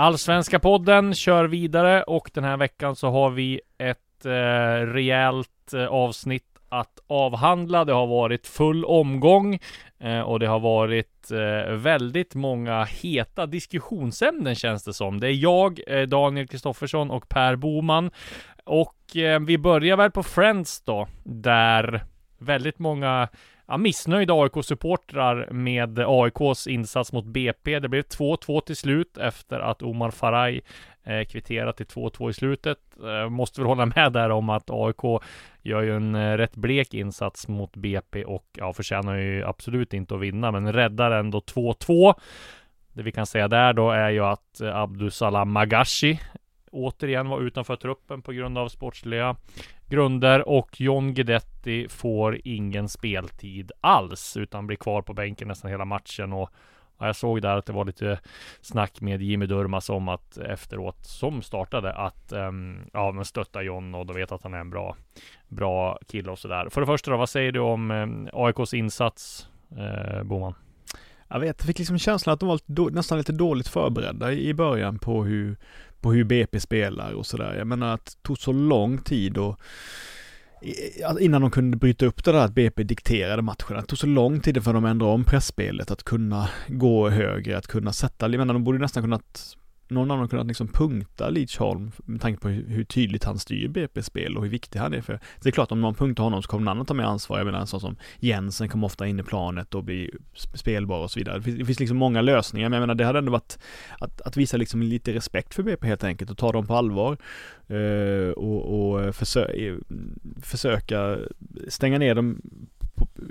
Allsvenska podden kör vidare och den här veckan så har vi ett eh, rejält eh, avsnitt att avhandla. Det har varit full omgång eh, och det har varit eh, väldigt många heta diskussionsämnen känns det som. Det är jag, eh, Daniel Kristoffersson och Per Boman och eh, vi börjar väl på Friends då, där väldigt många ja, missnöjda AIK-supportrar med AIKs insats mot BP. Det blev 2-2 till slut efter att Omar Faraj eh, kvitterat till 2-2 i slutet. Eh, måste väl hålla med där om att AIK gör ju en eh, rätt blek insats mot BP och ja, förtjänar ju absolut inte att vinna, men räddar ändå 2-2. Det vi kan säga där då är ju att eh, Abdusalam Magashi återigen var utanför truppen på grund av sportsliga grunder och John Guidetti får ingen speltid alls utan blir kvar på bänken nästan hela matchen och jag såg där att det var lite snack med Jimmy Durmas om att efteråt, som startade, att um, ja, men stötta John och då vet att han är en bra, bra kille och sådär. För det första då, vad säger du om ehm, um, AIKs insats, eh, Boman? Jag vet, jag fick liksom känslan att de var lite, nästan lite dåligt förberedda i början på hur, på hur BP spelar och sådär. Jag menar att det tog så lång tid och alltså innan de kunde bryta upp det där att BP dikterade matcherna. Det tog så lång tid för dem att ändra om pressspelet, att kunna gå högre, att kunna sätta, jag menar de borde nästan kunnat någon annan kunnat liksom punkta Leachholm med tanke på hur, tydligt han styr BP spel och hur viktig han är för det är klart om någon punktar honom så kommer någon annan ta mer ansvar. Jag menar en sån som Jensen kommer ofta in i planet och blir spelbar och så vidare. Det finns, det finns liksom många lösningar men jag menar det hade ändå varit att, att visa liksom lite respekt för BP helt enkelt och ta dem på allvar uh, och, och försö försöka stänga ner dem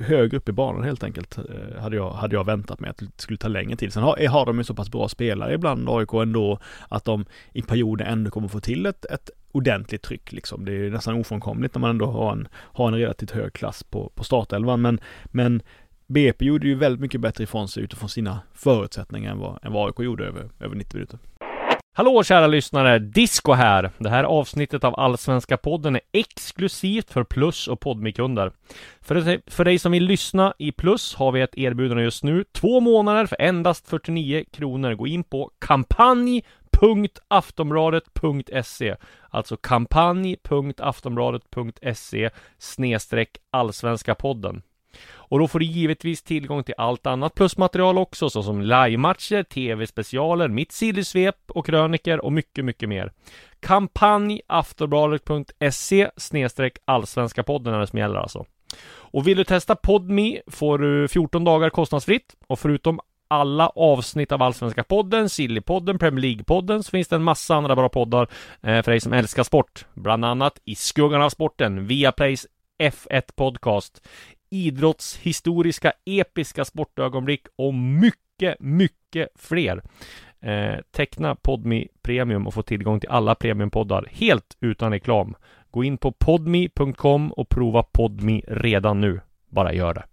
högre upp i banan helt enkelt. Eh, hade jag, hade jag väntat mig att det skulle ta längre tid. Sen har, eh, har de ju så pass bra spelare ibland, AIK ändå, att de i perioder ändå kommer få till ett, ett ordentligt tryck liksom. Det är nästan ofrånkomligt när man ändå har en, har en relativt hög klass på, på startelvan. Men, men BP gjorde ju väldigt mycket bättre ifrån sig utifrån sina förutsättningar än vad, än vad AIK gjorde över, över 90 minuter. Hallå kära lyssnare! Disco här! Det här avsnittet av Allsvenska podden är exklusivt för Plus och Podmikunder. För, för dig som vill lyssna i Plus har vi ett erbjudande just nu. Två månader för endast 49 kronor. Gå in på kampanj.aftonbladet.se Alltså kampanj.aftonbladet.se snedstreck Allsvenska podden. Och då får du givetvis tillgång till allt annat plusmaterial också, såsom livematcher, tv-specialer, mitt sillysvep och kröniker och mycket, mycket mer. Kampanj aftonbladet.se snedstreck allsvenska podden är det som gäller alltså. Och vill du testa Podme får du 14 dagar kostnadsfritt och förutom alla avsnitt av Allsvenska podden, Sillypodden, Premier League-podden så finns det en massa andra bra poddar eh, för dig som älskar sport. Bland annat I skuggan av sporten, Viaplays F1 Podcast, idrottshistoriska episka sportögonblick och mycket, mycket fler. Eh, teckna Podmi Premium och få tillgång till alla premiumpoddar helt utan reklam. Gå in på podmi.com och prova Podmi redan nu. Bara gör det.